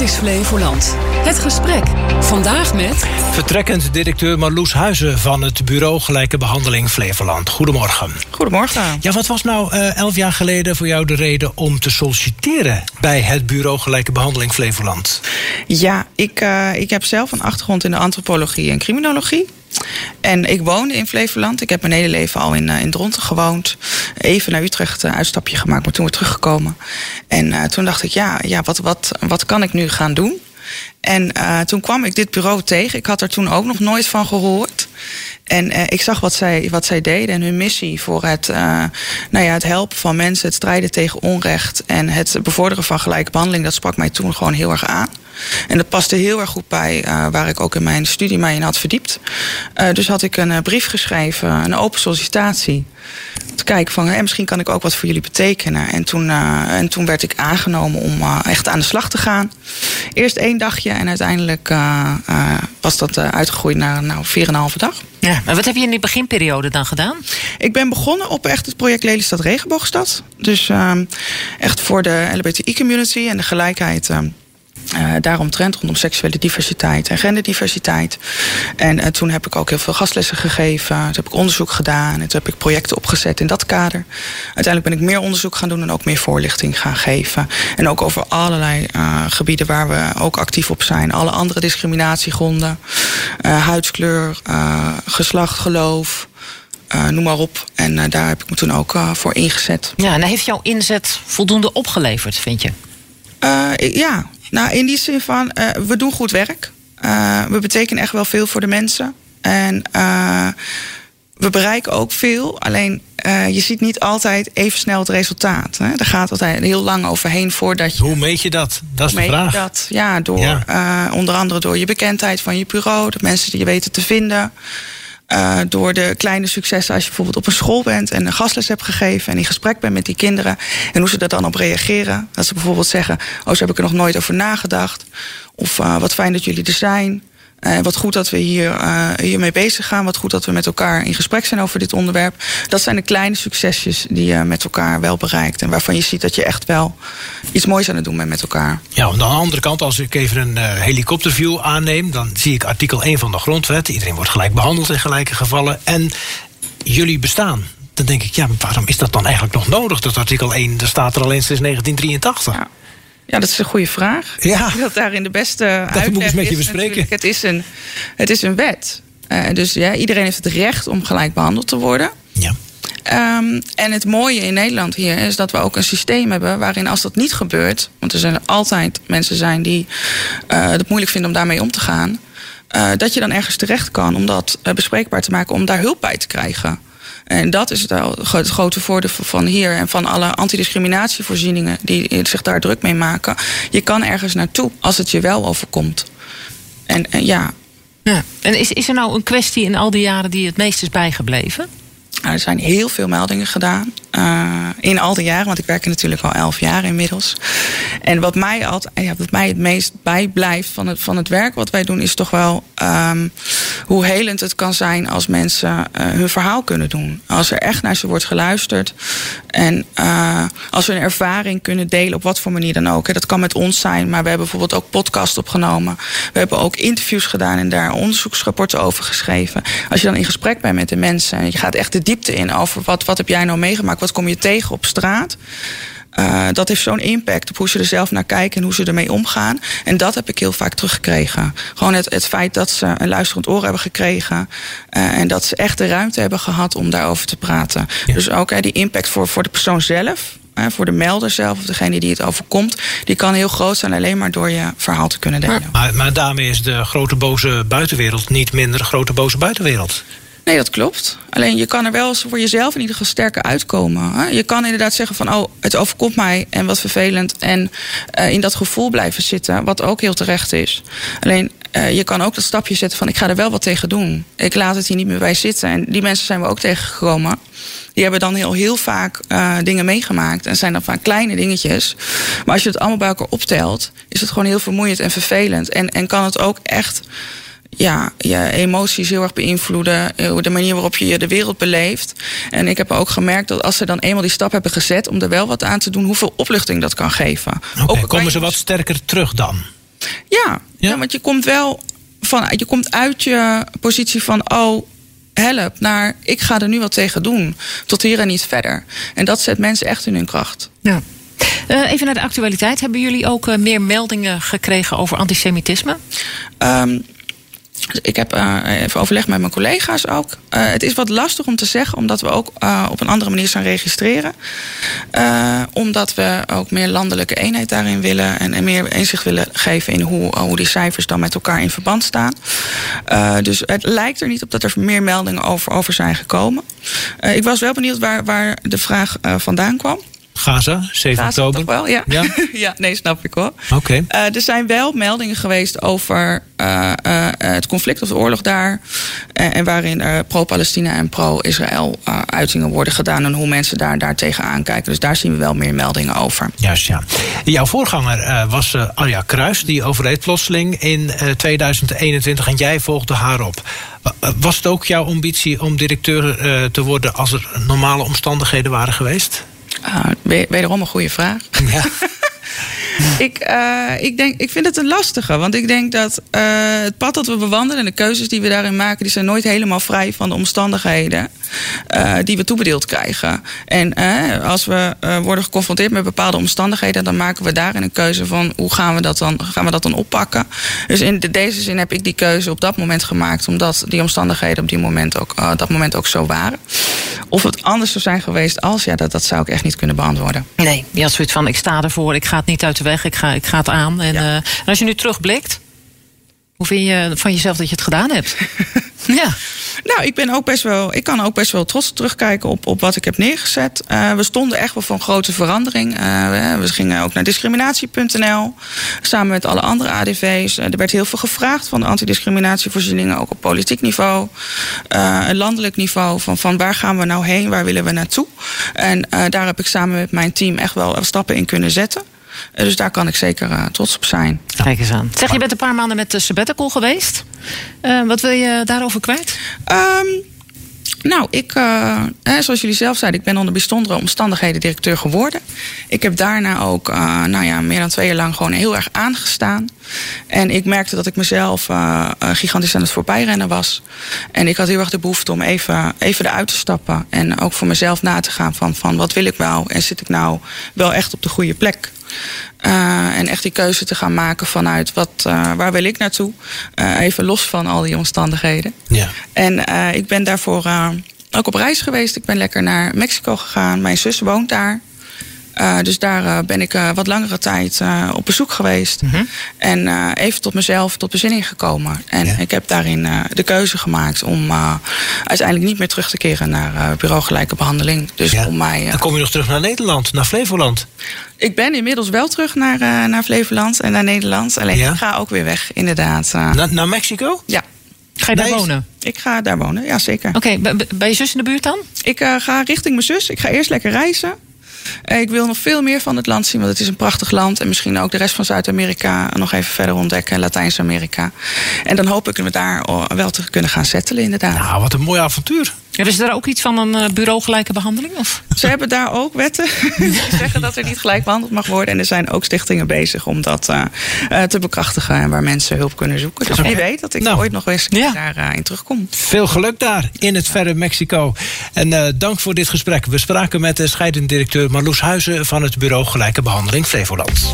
Dit is Flevoland. Het gesprek. Vandaag met... Vertrekkend directeur Marloes Huizen van het Bureau Gelijke Behandeling Flevoland. Goedemorgen. Goedemorgen. Ja, wat was nou uh, elf jaar geleden voor jou de reden om te solliciteren bij het Bureau Gelijke Behandeling Flevoland? Ja, ik, uh, ik heb zelf een achtergrond in de antropologie en criminologie. En ik woonde in Flevoland. Ik heb mijn hele leven al in, uh, in Dronten gewoond. Even naar Utrecht een uitstapje gemaakt, maar toen weer teruggekomen. En uh, toen dacht ik, ja, ja wat, wat, wat kan ik nu gaan doen? En toen kwam ik dit bureau tegen. Ik had er toen ook nog nooit van gehoord. En ik zag wat zij, wat zij deden en hun missie voor het, nou ja, het helpen van mensen, het strijden tegen onrecht en het bevorderen van gelijke behandeling. Dat sprak mij toen gewoon heel erg aan. En dat paste heel erg goed bij uh, waar ik ook in mijn studie mij in had verdiept. Uh, dus had ik een brief geschreven, een open sollicitatie. Te kijken van, hey, misschien kan ik ook wat voor jullie betekenen. En toen, en toen werd ik aangenomen om echt aan de slag te gaan. Eerst één dagje en uiteindelijk was dat uitgegroeid naar nou, 4,5 dag. Ja, maar wat heb je in die beginperiode dan gedaan? Ik ben begonnen op echt het project Lelystad Regenboogstad. Dus uh, echt voor de LBTI-community en de gelijkheid... Uh, uh, daaromtrent rondom seksuele diversiteit en genderdiversiteit. En uh, toen heb ik ook heel veel gastlessen gegeven. Toen heb ik onderzoek gedaan. En toen heb ik projecten opgezet in dat kader. Uiteindelijk ben ik meer onderzoek gaan doen en ook meer voorlichting gaan geven. En ook over allerlei uh, gebieden waar we ook actief op zijn. Alle andere discriminatiegronden. huidskleur, geslacht, geloof. Uh, noem maar op. En uh, daar heb ik me toen ook uh, voor ingezet. Ja, en heeft jouw inzet voldoende opgeleverd, vind je? ja, nou in die zin van, we doen goed werk. we betekenen echt wel veel voor de mensen. En we bereiken ook veel. Alleen je ziet niet altijd even snel het resultaat. Hè? Er gaat altijd heel lang overheen voordat je. Hoe meet je dat? Dat is de vraag. Dat? Ja, door, ja. onder andere door je bekendheid van je bureau, de mensen die je weten te vinden. Uh, door de kleine successen als je bijvoorbeeld op een school bent en een gastles hebt gegeven en in gesprek bent met die kinderen en hoe ze daar dan op reageren. Dat ze bijvoorbeeld zeggen: Oh, zo heb ik er nog nooit over nagedacht. Of uh, wat fijn dat jullie er zijn. Uh, wat goed dat we hier, uh, hiermee bezig gaan. Wat goed dat we met elkaar in gesprek zijn over dit onderwerp. Dat zijn de kleine succesjes die je met elkaar wel bereikt. En waarvan je ziet dat je echt wel iets moois aan het doen bent met elkaar. Ja, aan de andere kant, als ik even een uh, helikopterview aanneem... dan zie ik artikel 1 van de grondwet. Iedereen wordt gelijk behandeld in gelijke gevallen. En jullie bestaan. Dan denk ik, ja, waarom is dat dan eigenlijk nog nodig, dat artikel 1? Dat staat er al eens sinds 1983. Ja. Ja, dat is een goede vraag. Ja. Ik wil daarin de beste dat moet ik eens met je bespreken. Het is een, het is een wet. Uh, dus ja, iedereen heeft het recht om gelijk behandeld te worden. Ja. Um, en het mooie in Nederland hier is dat we ook een systeem hebben waarin als dat niet gebeurt, want er zijn altijd mensen zijn die uh, het moeilijk vinden om daarmee om te gaan, uh, dat je dan ergens terecht kan om dat bespreekbaar te maken, om daar hulp bij te krijgen. En dat is het, grote voordeel van hier en van alle antidiscriminatievoorzieningen die zich daar druk mee maken. Je kan ergens naartoe als het je wel overkomt. En, en ja. ja. En is, is er nou een kwestie in al die jaren die het meest is bijgebleven? Nou, er zijn heel veel meldingen gedaan. Uh, in al die jaren, want ik werk er natuurlijk al elf jaar inmiddels. En wat mij, altijd, ja, wat mij het meest bijblijft van het, van het werk wat wij doen, is toch wel um, hoe helend het kan zijn als mensen uh, hun verhaal kunnen doen. Als er echt naar ze wordt geluisterd. En uh, als we een ervaring kunnen delen, op wat voor manier dan ook. Dat kan met ons zijn, maar we hebben bijvoorbeeld ook podcast opgenomen. We hebben ook interviews gedaan en daar onderzoeksrapporten over geschreven. Als je dan in gesprek bent met de mensen en je gaat echt de diepte in over wat, wat heb jij nou meegemaakt, wat kom je tegen op straat. Uh, dat heeft zo'n impact op hoe ze er zelf naar kijken en hoe ze ermee omgaan. En dat heb ik heel vaak teruggekregen. Gewoon het, het feit dat ze een luisterend oor hebben gekregen. Uh, en dat ze echt de ruimte hebben gehad om daarover te praten. Ja. Dus ook die impact voor, voor de persoon zelf. Voor de melder zelf of degene die het overkomt, die kan heel groot zijn alleen maar door je verhaal te kunnen delen. Maar, maar daarmee is de grote boze buitenwereld niet minder grote boze buitenwereld. Nee, dat klopt. Alleen je kan er wel voor jezelf in ieder geval sterker uitkomen. Hè? Je kan inderdaad zeggen van, oh, het overkomt mij en wat vervelend. En uh, in dat gevoel blijven zitten, wat ook heel terecht is. Alleen, uh, je kan ook dat stapje zetten van, ik ga er wel wat tegen doen. Ik laat het hier niet meer bij zitten. En die mensen zijn we ook tegengekomen. Die hebben dan heel, heel vaak uh, dingen meegemaakt. En zijn dan vaak kleine dingetjes. Maar als je het allemaal bij elkaar optelt, is het gewoon heel vermoeiend en vervelend. En, en kan het ook echt ja, je emoties heel erg beïnvloeden. De manier waarop je de wereld beleeft. En ik heb ook gemerkt dat als ze dan eenmaal die stap hebben gezet om er wel wat aan te doen, hoeveel opluchting dat kan geven. Okay, komen ze wat sterker terug dan? Ja, Ja? ja? want je komt wel van, je komt uit je positie van oh. Help naar ik ga er nu wat tegen doen. Tot hier en niet verder. En dat zet mensen echt in hun kracht. Ja. Eh, even naar de actualiteit. Hebben jullie ook eh, meer meldingen gekregen over antisemitisme? Ehm, ik heb eh, even overlegd met mijn collega's ook. Eh, het is wat lastig om te zeggen, omdat we ook eh, op een andere manier gaan registreren. Omdat we ook meer landelijke eenheid daarin willen en, en meer inzicht willen geven in hoe, hoe die cijfers dan met elkaar in verband staan. Dus het lijkt er niet op dat er meer meldingen over, over zijn gekomen. Ik was wel benieuwd waar, waar de vraag vandaan kwam. Gaza, 7 Gaza oktober. toch wel? Ja. Ja? ja, nee, snap ik hoor. Oké. Eh, er zijn wel meldingen geweest over eh, eh, het conflict of de oorlog daar. En waarin er pro-Palestina en pro-Israël uitingen worden gedaan. En hoe mensen daar, daar tegenaan kijken. Dus daar zien we wel meer meldingen over. Juist, ja. Jouw voorganger was Arja Kruis. Die overleed plotseling in eh, 2021 en jij volgde haar op. Wa- Was het ook jouw ambitie om directeur te worden... als er normale omstandigheden waren geweest? Uh, wederom een goede vraag. Ja. ik, uh, ik, denk, ik vind het een lastige. Want ik denk dat uh, het pad dat we bewandelen en de keuzes die we daarin maken, die zijn nooit helemaal vrij van de omstandigheden uh, die we toebedeeld krijgen. En als we worden geconfronteerd met bepaalde omstandigheden, dan maken we daarin een keuze van hoe gaan we dat dan, gaan we dat dan oppakken. Dus in de, deze zin heb ik die keuze op dat moment gemaakt, omdat die omstandigheden op die moment ook, dat moment ook zo waren. Of het anders zou zijn geweest als, ja, dat, dat zou ik echt niet kunnen beantwoorden. Nee, je had van: ik sta ervoor, ik ga het niet uit de weg, ik ga, ik ga het aan. En, ja. uh, en als je nu terugblikt, hoe vind je van jezelf dat je het gedaan hebt? ja. Nou, ik ben ook best wel. Ik kan ook best wel trots terugkijken op, op wat ik heb neergezet. Uh, we stonden echt wel voor een grote verandering. Uh, we gingen ook naar discriminatie.nl. Samen met alle andere ADV's. Uh, er werd heel veel gevraagd van de antidiscriminatievoorzieningen, ook op politiek niveau. Een landelijk niveau. Van, van waar gaan we nou heen? Waar willen we naartoe? En daar heb ik samen met mijn team echt wel stappen in kunnen zetten. Dus daar kan ik zeker uh, trots op zijn. Kijk eens aan. Zeg, je bent een paar maanden met de sabbatical geweest. Uh, wat wil je daarover kwijt? Um, nou, ik, uh, hè, zoals jullie zelf zeiden, ik ben onder bijzondere omstandigheden directeur geworden. Ik heb daarna ook, uh, nou ja, meer dan twee jaar lang gewoon heel erg aangestaan. En ik merkte dat ik mezelf uh, gigantisch aan het voorbijrennen was. En ik had heel erg de behoefte om even, even eruit te stappen. En ook voor mezelf na te gaan van, van wat wil ik nou? En zit ik nou wel echt op de goede plek? Uh, en echt die keuze te gaan maken vanuit wat, uh, waar wil ik naartoe? Uh, even los van al die omstandigheden. Ja. En ik ben daarvoor ook op reis geweest. Ik ben lekker naar Mexico gegaan. Mijn zus woont daar. Uh, dus daar uh, ben ik uh, wat langere tijd op bezoek geweest. Mhm. Mm -hmm. En even tot mezelf, tot bezinning gekomen. En ja. ik heb daarin de keuze gemaakt om uiteindelijk niet meer terug te keren naar bureau gelijke behandeling. Dus ja. om mij. Dan kom je nog terug naar Nederland, naar Flevoland. Ik ben inmiddels wel terug naar, naar Flevoland en naar Nederland. Alleen ja. ik ga ook weer weg, inderdaad. Na, naar Mexico? Ja. Ga je daar nee, wonen? Ik ga daar wonen, ja zeker. Oké, okay, bij je zus in de buurt dan? Ik uh, ga richting mijn zus. Ik ga eerst lekker reizen. Uh, ik wil nog veel meer van het land zien, want het is een prachtig land. En misschien ook de rest van Zuid-Amerika nog even verder ontdekken. En Latijns-Amerika. En dan hoop ik me daar wel te kunnen gaan settelen, inderdaad. Nou, wat een mooi avontuur. Hebben ze daar ook iets van een uh, bureau gelijke behandeling? Of? Ze hebben daar ook wetten die zeggen dat er niet gelijk behandeld mag worden. En er zijn ook stichtingen bezig om dat uh, uh, te bekrachtigen. En waar mensen hulp kunnen zoeken. Dus wie weet dat ik nou, ooit nog eens ja. daarin terugkom. Veel geluk daar in het verre Mexico. En uh, dank voor dit gesprek. We spraken met de scheidend directeur Marloes Huizen van het bureau Gelijke Behandeling Flevoland.